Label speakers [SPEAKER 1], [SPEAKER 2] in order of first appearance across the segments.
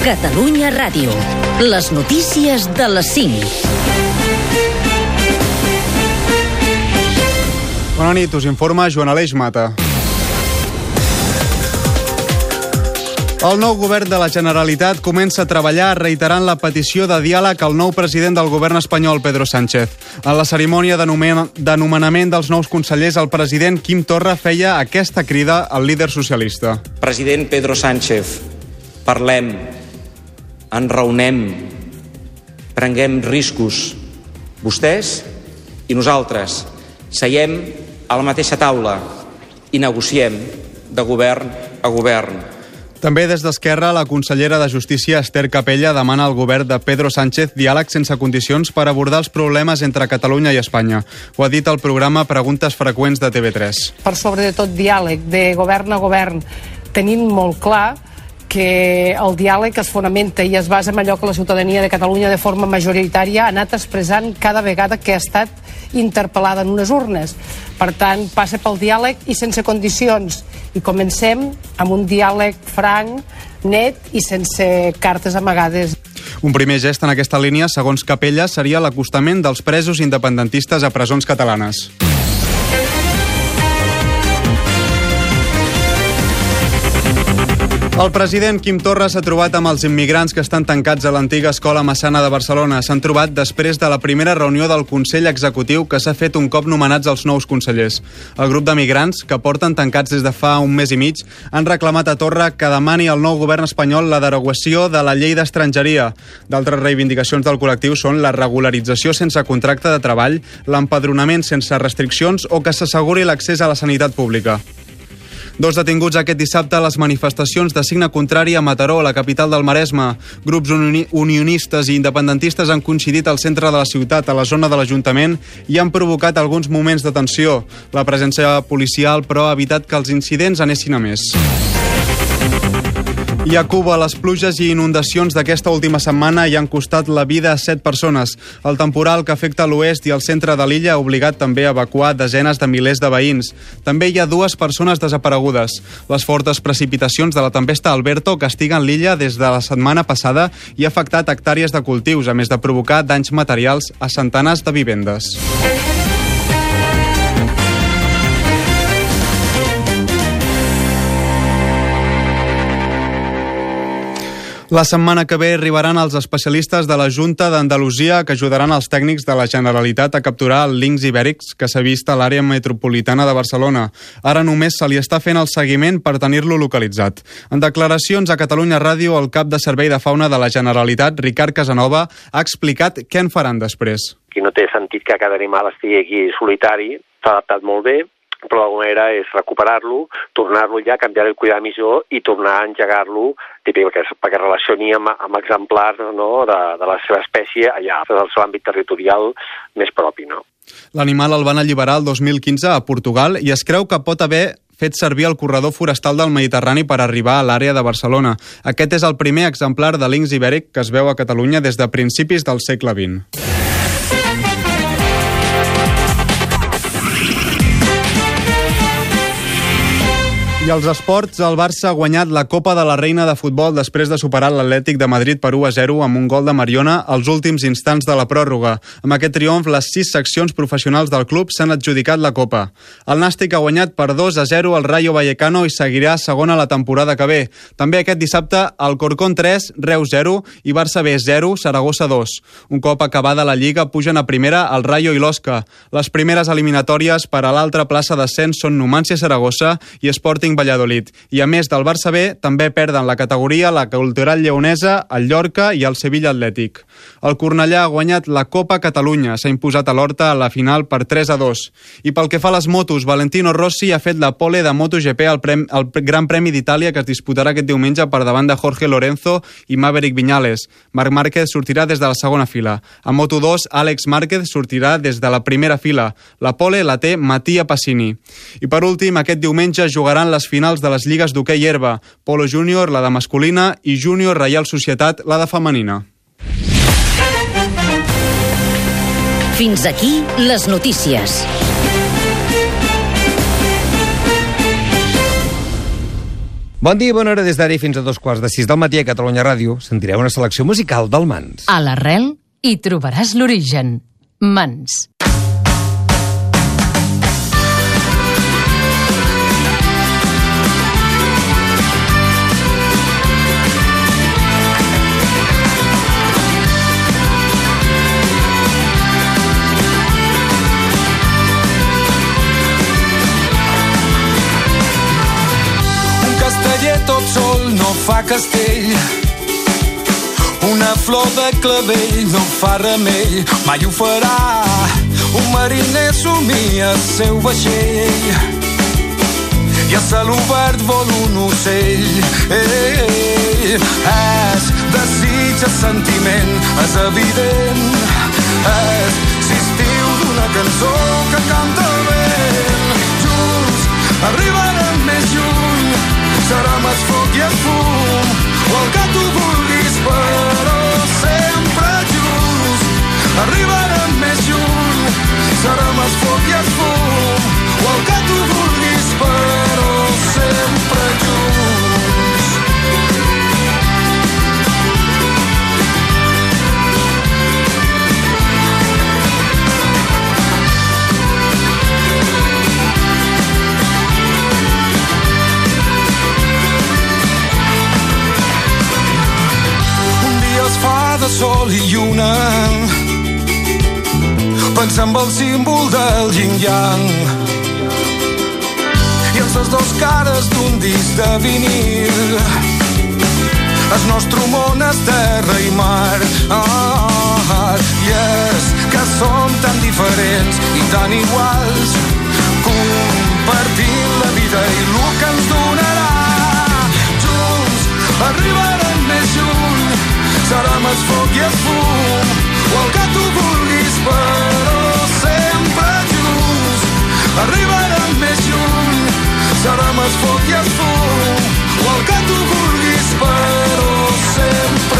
[SPEAKER 1] Catalunya Ràdio. Les notícies de les 5.
[SPEAKER 2] Bona nit, us informa Joan Aleix Mata. El nou govern de la Generalitat comença a treballar reiterant la petició de diàleg al nou president del govern espanyol, Pedro Sánchez. En la cerimònia d'anomenament dels nous consellers, el president Quim Torra feia aquesta crida al líder socialista.
[SPEAKER 3] President Pedro Sánchez, parlem, ens raonem, prenguem riscos. Vostès i nosaltres seiem a la mateixa taula i negociem de govern a govern
[SPEAKER 2] també des d'Esquerra, la consellera de Justícia, Esther Capella, demana al govern de Pedro Sánchez diàleg sense condicions per abordar els problemes entre Catalunya i Espanya. Ho ha dit el programa Preguntes Freqüents de TV3.
[SPEAKER 4] Per sobre de tot diàleg, de govern a govern, tenint molt clar que el diàleg es fonamenta i es basa en allò que la ciutadania de Catalunya de forma majoritària ha anat expressant cada vegada que ha estat interpel·lada en unes urnes. Per tant, passa pel diàleg i sense condicions. I comencem amb un diàleg franc, net i sense cartes amagades.
[SPEAKER 2] Un primer gest en aquesta línia, segons Capella, seria l'acostament dels presos independentistes a presons catalanes. El president Quim Torra s'ha trobat amb els immigrants que estan tancats a l'antiga escola Massana de Barcelona. S'han trobat després de la primera reunió del Consell Executiu que s'ha fet un cop nomenats els nous consellers. El grup de migrants, que porten tancats des de fa un mes i mig, han reclamat a Torra que demani al nou govern espanyol la derogació de la llei d'estrangeria. D'altres reivindicacions del col·lectiu són la regularització sense contracte de treball, l'empadronament sense restriccions o que s'asseguri l'accés a la sanitat pública. Dos detinguts aquest dissabte a les manifestacions de signe contrari a Mataró, la capital del Maresme. Grups uni unionistes i independentistes han coincidit al centre de la ciutat, a la zona de l'Ajuntament, i han provocat alguns moments de tensió. La presència policial, però, ha evitat que els incidents anessin a més. I a Cuba, les pluges i inundacions d'aquesta última setmana hi han costat la vida a set persones. El temporal que afecta l'oest i el centre de l'illa ha obligat també a evacuar desenes de milers de veïns. També hi ha dues persones desaparegudes. Les fortes precipitacions de la tempesta Alberto castiguen l'illa des de la setmana passada i ha afectat hectàrees de cultius, a més de provocar danys materials a centenars de vivendes. La setmana que ve arribaran els especialistes de la Junta d'Andalusia que ajudaran els tècnics de la Generalitat a capturar el links ibèrics que s'ha vist a l'àrea metropolitana de Barcelona. Ara només se li està fent el seguiment per tenir-lo localitzat. En declaracions a Catalunya Ràdio, el cap de Servei de Fauna de la Generalitat, Ricard Casanova, ha explicat què en faran després.
[SPEAKER 5] Aquí no té sentit que cada animal estigui aquí solitari, s'ha adaptat molt bé, però d'alguna manera és recuperar-lo, tornar-lo ja, canviar el cuidar millor i tornar a engegar-lo perquè, perquè relacioni amb, amb exemplars no, de, de la seva espècie allà, del seu àmbit territorial més propi. No?
[SPEAKER 2] L'animal el van alliberar el 2015 a Portugal i es creu que pot haver fet servir el corredor forestal del Mediterrani per arribar a l'àrea de Barcelona. Aquest és el primer exemplar de links ibèric que es veu a Catalunya des de principis del segle XX. I als esports, el Barça ha guanyat la Copa de la Reina de Futbol després de superar l'Atlètic de Madrid per 1 a 0 amb un gol de Mariona als últims instants de la pròrroga. Amb aquest triomf, les sis seccions professionals del club s'han adjudicat la Copa. El Nàstic ha guanyat per 2 a 0 el Rayo Vallecano i seguirà segona la temporada que ve. També aquest dissabte, el Corcón 3, Reus 0 i Barça B 0, Saragossa 2. Un cop acabada la Lliga, pugen a primera el Rayo i l'Osca. Les primeres eliminatòries per a l'altra plaça d'ascens són Numància Saragossa i Sporting Sporting Valladolid. I a més del Barça B, també perden la categoria la Cultural Lleonesa, el Llorca i el Sevilla Atlètic. El Cornellà ha guanyat la Copa Catalunya, s'ha imposat a l'Horta a la final per 3 a 2. I pel que fa a les motos, Valentino Rossi ha fet la pole de MotoGP al, prem, al Gran Premi d'Itàlia que es disputarà aquest diumenge per davant de Jorge Lorenzo i Maverick Viñales. Marc Márquez sortirà des de la segona fila. A Moto2, Àlex Márquez sortirà des de la primera fila. La pole la té Matia Passini. I per últim, aquest diumenge jugaran les les finals de les lligues d'hoquei herba, Polo Júnior, la de masculina, i Júnior Reial Societat, la de femenina.
[SPEAKER 1] Fins aquí les notícies.
[SPEAKER 6] Bon dia i bona hora des d'ara i fins a dos quarts de sis del matí a Catalunya Ràdio. Sentireu una selecció musical del Mans.
[SPEAKER 1] A l'arrel hi trobaràs l'origen. Mans.
[SPEAKER 7] Castell. Una flor de clavell no fa remei, mai ho farà. Un mariner somia el seu vaixell. I a cel obert vol un ocell. Ei, ei, és desig, és sentiment, és evident. És sisttiu d'una cançó que canta el vent. Més lluny, serà més foc i el fum, o el que tu vulguis, però sempre junts. Arribarem més lluny, serà més foc i el fum, o el que tu de sol i lluna. Pensa en el símbol del yin-yang I els les dos cares d'un disc de vinil. El nostre món és terra i mar. Ah, I és que som tan diferents i tan iguals. Compartint la vida i el que ens donarà. Junts lluny serà més foc i el fum o el que tu vulguis però sempre junts arribarem més lluny serà més foc i el fum o el que tu vulguis però sempre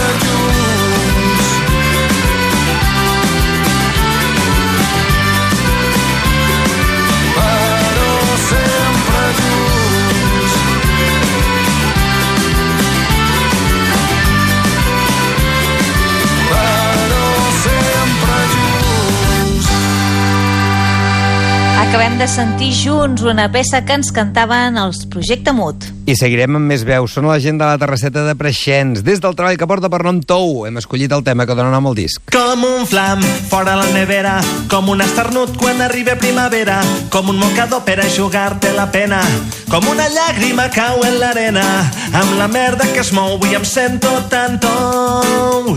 [SPEAKER 8] Acabem de sentir junts una peça que ens cantaven els Projecte Mut.
[SPEAKER 6] I seguirem amb més veus. Són la gent de la terrasseta de Preixens. Des del treball que porta per nom Tou, hem escollit el tema que dona nom al disc.
[SPEAKER 9] Com un flam fora la nevera, com un esternut quan arriba primavera, com un mocador per a jugar-te la pena, com una llàgrima cau en l'arena, amb la merda que es mou i em sento tan tou.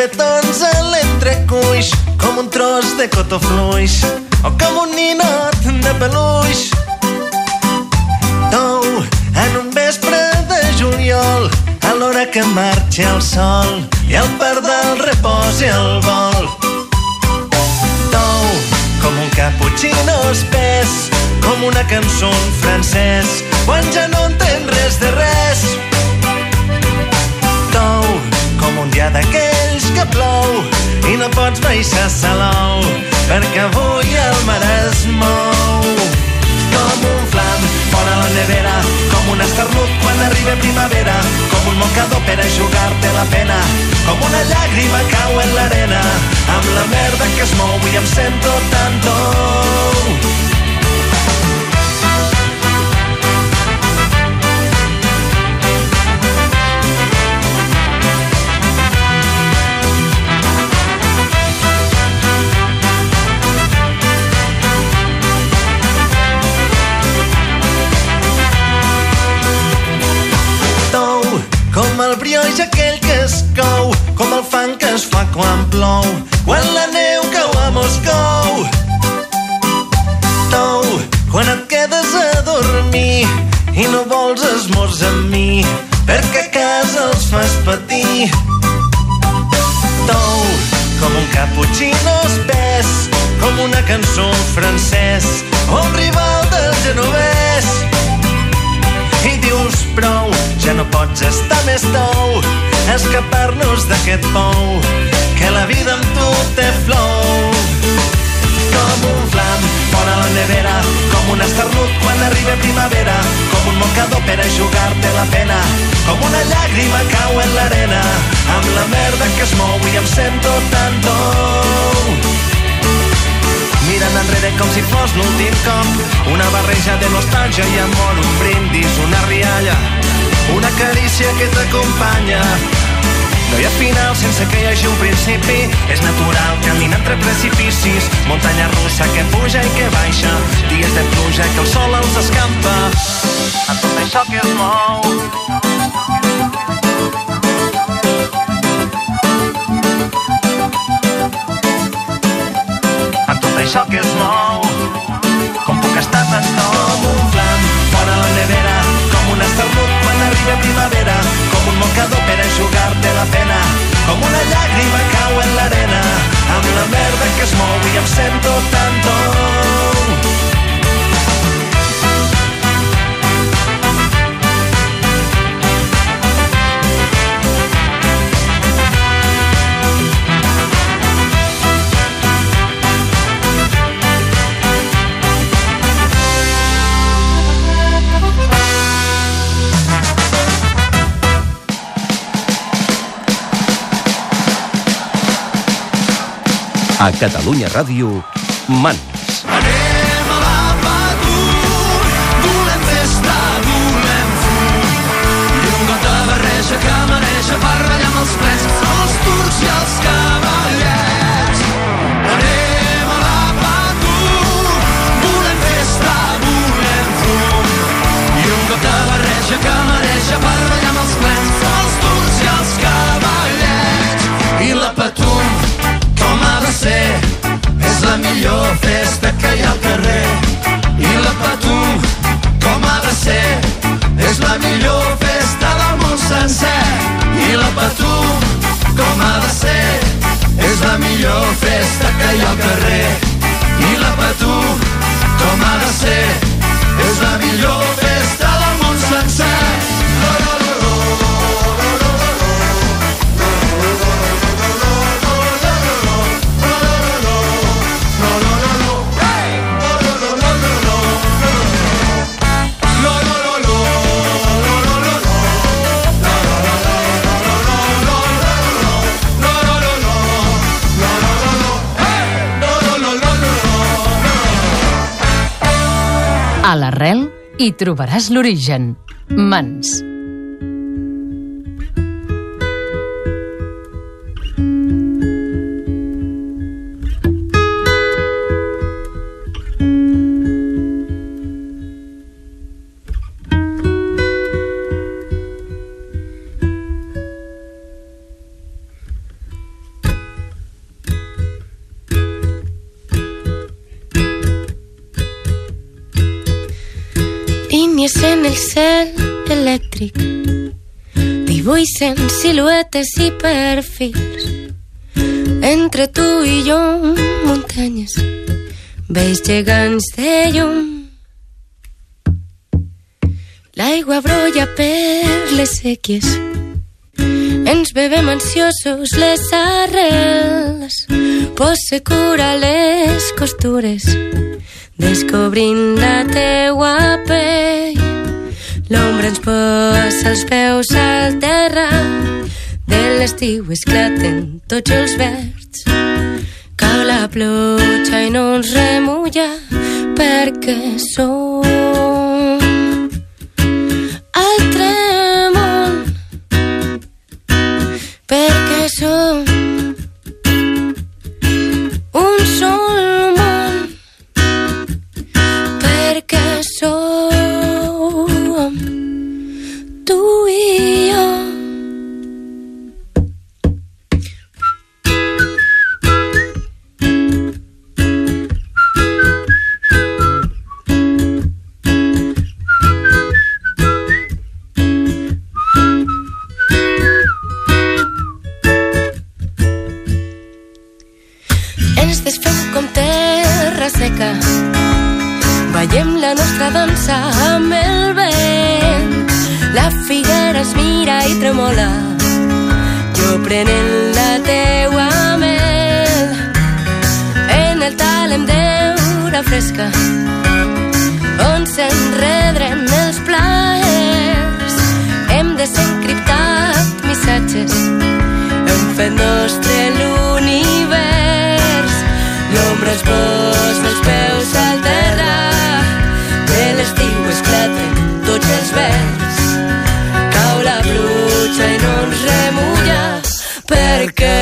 [SPEAKER 9] Petons a l'entrecuix, com un tros de cotó fluix, o com un ninot de peluix. Tou, en un vespre de juliol, a l'hora que marxa el sol, i el pardal reposa el vol. Tou, com un cappuccino espès, com una cançó en francès, quan ja no entén res de res. Tou, com un dia d'aquells que plou i no pots baixar a Salou perquè avui el mar es mou. Com un flam fora la nevera, com un esternut quan arriba primavera, com un mocador per jugar-te la pena, com una llàgrima cau en l'arena, amb la merda que es mou i em sento tan. Tou, escapar-nos d'aquest pou, que la vida amb tu té flow. Com un flam fora la nevera, com un esternut quan arriba primavera, com un mocador per a jugar-te la pena, com una llàgrima cau en l'arena, amb la merda que es mou i em sento tan tou. Mirant enrere com si fos l'últim cop Una barreja de nostàlgia i amor Un brindis, una rialla Una carícia que t'acompanya no hi ha final sense que hi hagi un principi. És natural caminar entre precipicis Muntanya russa que puja i que baixa. Dies de pluja que el sol els escampa. A tot això que es mou. A tot això que es mou. Com puc estar tan com un flam Fora la nevera Com un esternut quan arriba primavera Com un mocador per eixugar-te la pena Com una llàgrima cau en l'arena Amb la merda que es mou i em sento
[SPEAKER 10] Catalunya Ràdio, Mans.
[SPEAKER 7] Hi
[SPEAKER 1] trobaràs l'origen. Mans.
[SPEAKER 11] Dibuixen siluetes i perfils entre tu i jo muntanyes vells gegants de llum l'aigua brolla per les sèquies ens bevem ansiosos les arrels posse cura les costures. Descobrint la teua pell. Posa els peus al terra, de l'estiu esclaten tots els verds. Cau la pluja i no ens remulla perquè som resseca. Veiem la nostra dansa amb el vent. La figuera es mira i tremola. Jo prenent la teua mel. En el talem d'eura fresca on s'enredrem els plaers. Hem desencriptat missatges, hem fet nostre l'univers. L'ombra es posa els peus al terra. que l'estiu esclaten tots els vents. Cau la pluja i no ens remulla perquè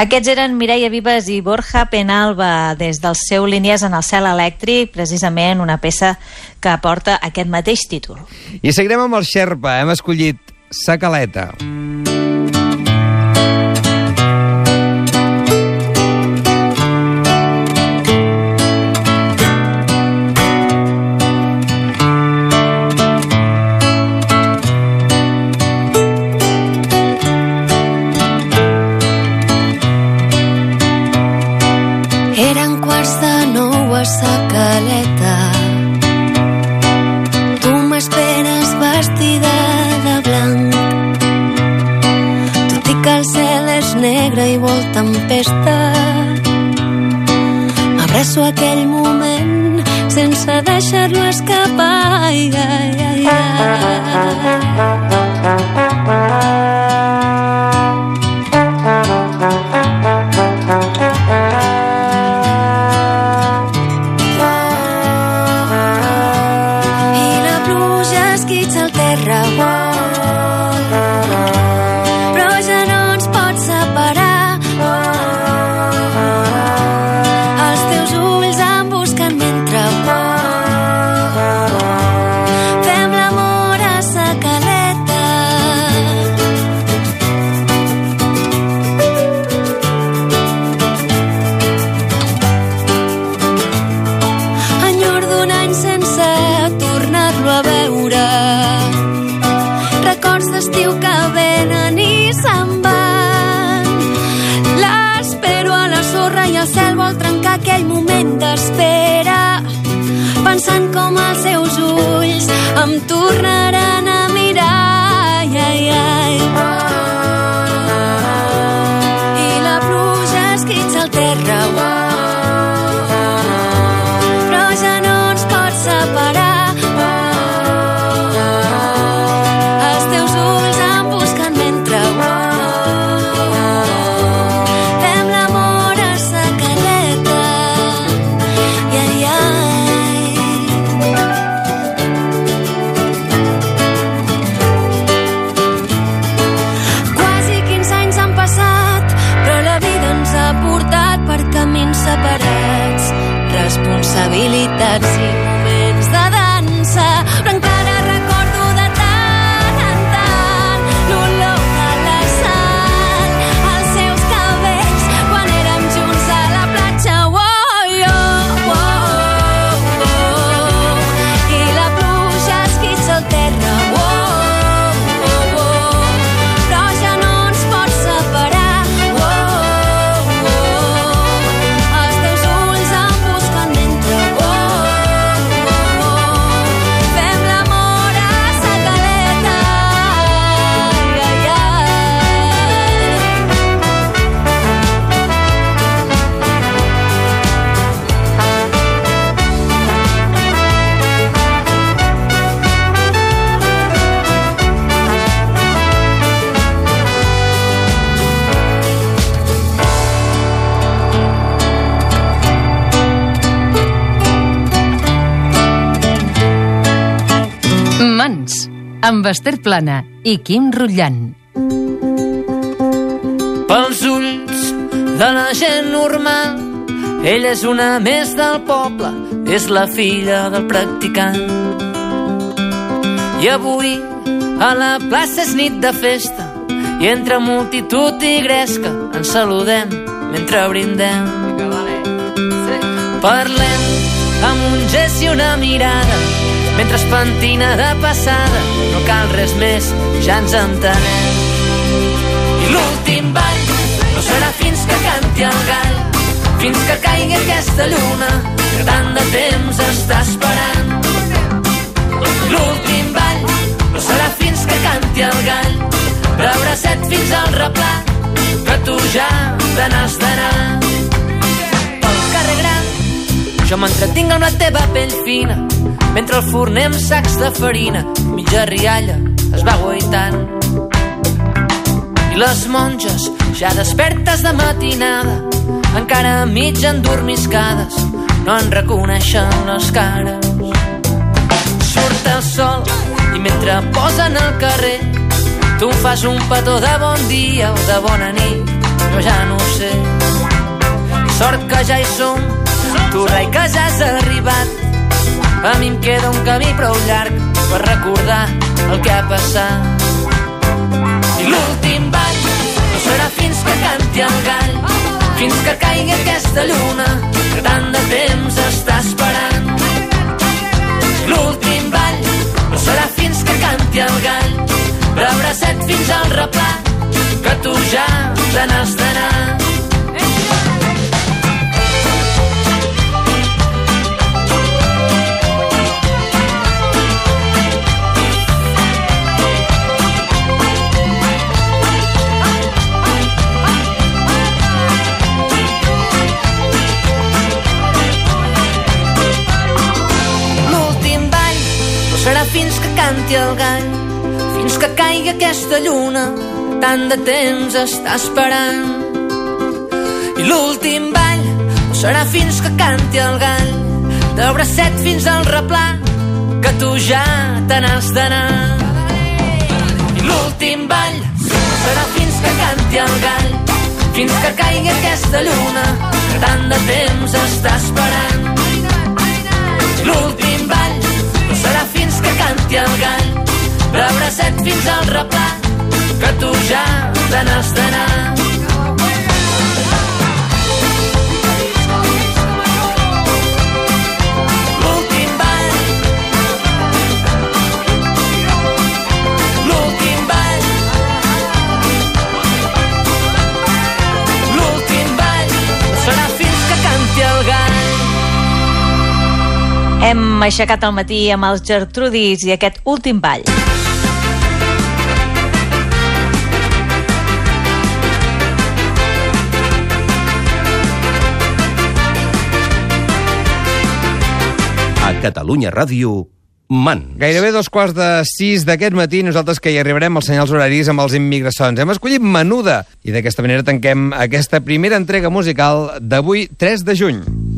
[SPEAKER 8] Aquests eren Mireia Vives i Borja Penalba des del seu Línies en el cel elèctric, precisament una peça que porta aquest mateix títol.
[SPEAKER 6] I seguirem amb el Xerpa. Hem escollit
[SPEAKER 12] Sacaleta.
[SPEAKER 11] Sacaleta. Amb Esther Plana i Quim Rutllant.
[SPEAKER 13] Pels ulls de la gent normal, ella és una més del poble, és la filla del practicant. I avui a la plaça és nit de festa i entre multitud i gresca ens saludem mentre brindem. Parlem amb un gest i una mirada mentre es pentina de passada no cal res més, ja ens entenem. I l'últim ball no serà fins que canti el gall, fins que caigui aquesta lluna que tant de temps està esperant. L'últim ball no serà fins que canti el gall, set fins al replà, que tu ja te n'has d'anar. Jo m'entretinc amb la teva pell fina, mentre el forner amb sacs de farina, mitja rialla, es va guaitant. I les monges, ja despertes de matinada, encara mig endormiscades, no en reconeixen les cares. Surt el sol i mentre posen al carrer, tu em fas un petó de bon dia o de bona nit, jo ja no ho sé. Sort que ja hi som, tu rai que ja has arribat, a mi em queda un camí prou llarg per recordar el que ha passat. I l'últim ball no serà fins que canti el gall, fins que caigui aquesta lluna que tant de temps està esperant. L'últim ball no serà fins que canti el gall, però abracet fins al replà, que tu ja te n'has d'anar. Canti el gall, fins que caigui aquesta lluna, tant de temps està esperant. I l'últim ball no serà fins que canti el gall, de bracet fins al replà, que tu ja te n'has d'anar. I l'últim ball serà fins que canti el gall, fins que caigui aquesta lluna, que tant de temps està esperant. L'últim ball que canti el gall, però abracet fins al replà, que tu ja te n'has d'anar.
[SPEAKER 8] Hem aixecat el matí amb els Gertrudis i aquest últim ball.
[SPEAKER 14] A Catalunya Ràdio, Man.
[SPEAKER 6] Gairebé dos quarts de sis d'aquest matí, nosaltres que hi arribarem als senyals horaris amb els immigracions. Hem escollit Menuda i d'aquesta manera tanquem aquesta primera entrega musical d'avui, 3 de juny.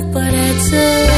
[SPEAKER 15] but it's a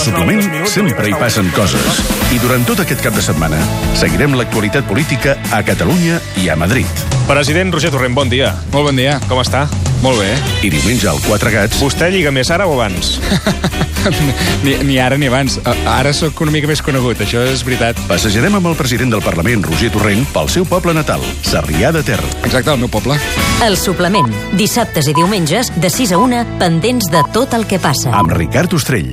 [SPEAKER 16] suplement sempre hi passen coses. I durant tot aquest cap de setmana seguirem l'actualitat política a Catalunya i a Madrid.
[SPEAKER 17] President Roger Torrent, bon dia.
[SPEAKER 18] Molt bon dia.
[SPEAKER 17] Com està?
[SPEAKER 18] Molt bé.
[SPEAKER 16] I diumenge al Quatre Gats...
[SPEAKER 17] Vostè lliga més ara o abans?
[SPEAKER 18] ni, ni ara ni abans. Ara sóc una mica més conegut, això és veritat.
[SPEAKER 16] Passejarem amb el president del Parlament, Roger Torrent, pel seu poble natal, Sarrià de Ter.
[SPEAKER 18] Exacte, el meu poble.
[SPEAKER 1] El suplement, dissabtes i diumenges, de 6 a 1, pendents de tot el que passa.
[SPEAKER 16] Amb Ricard Ostrell.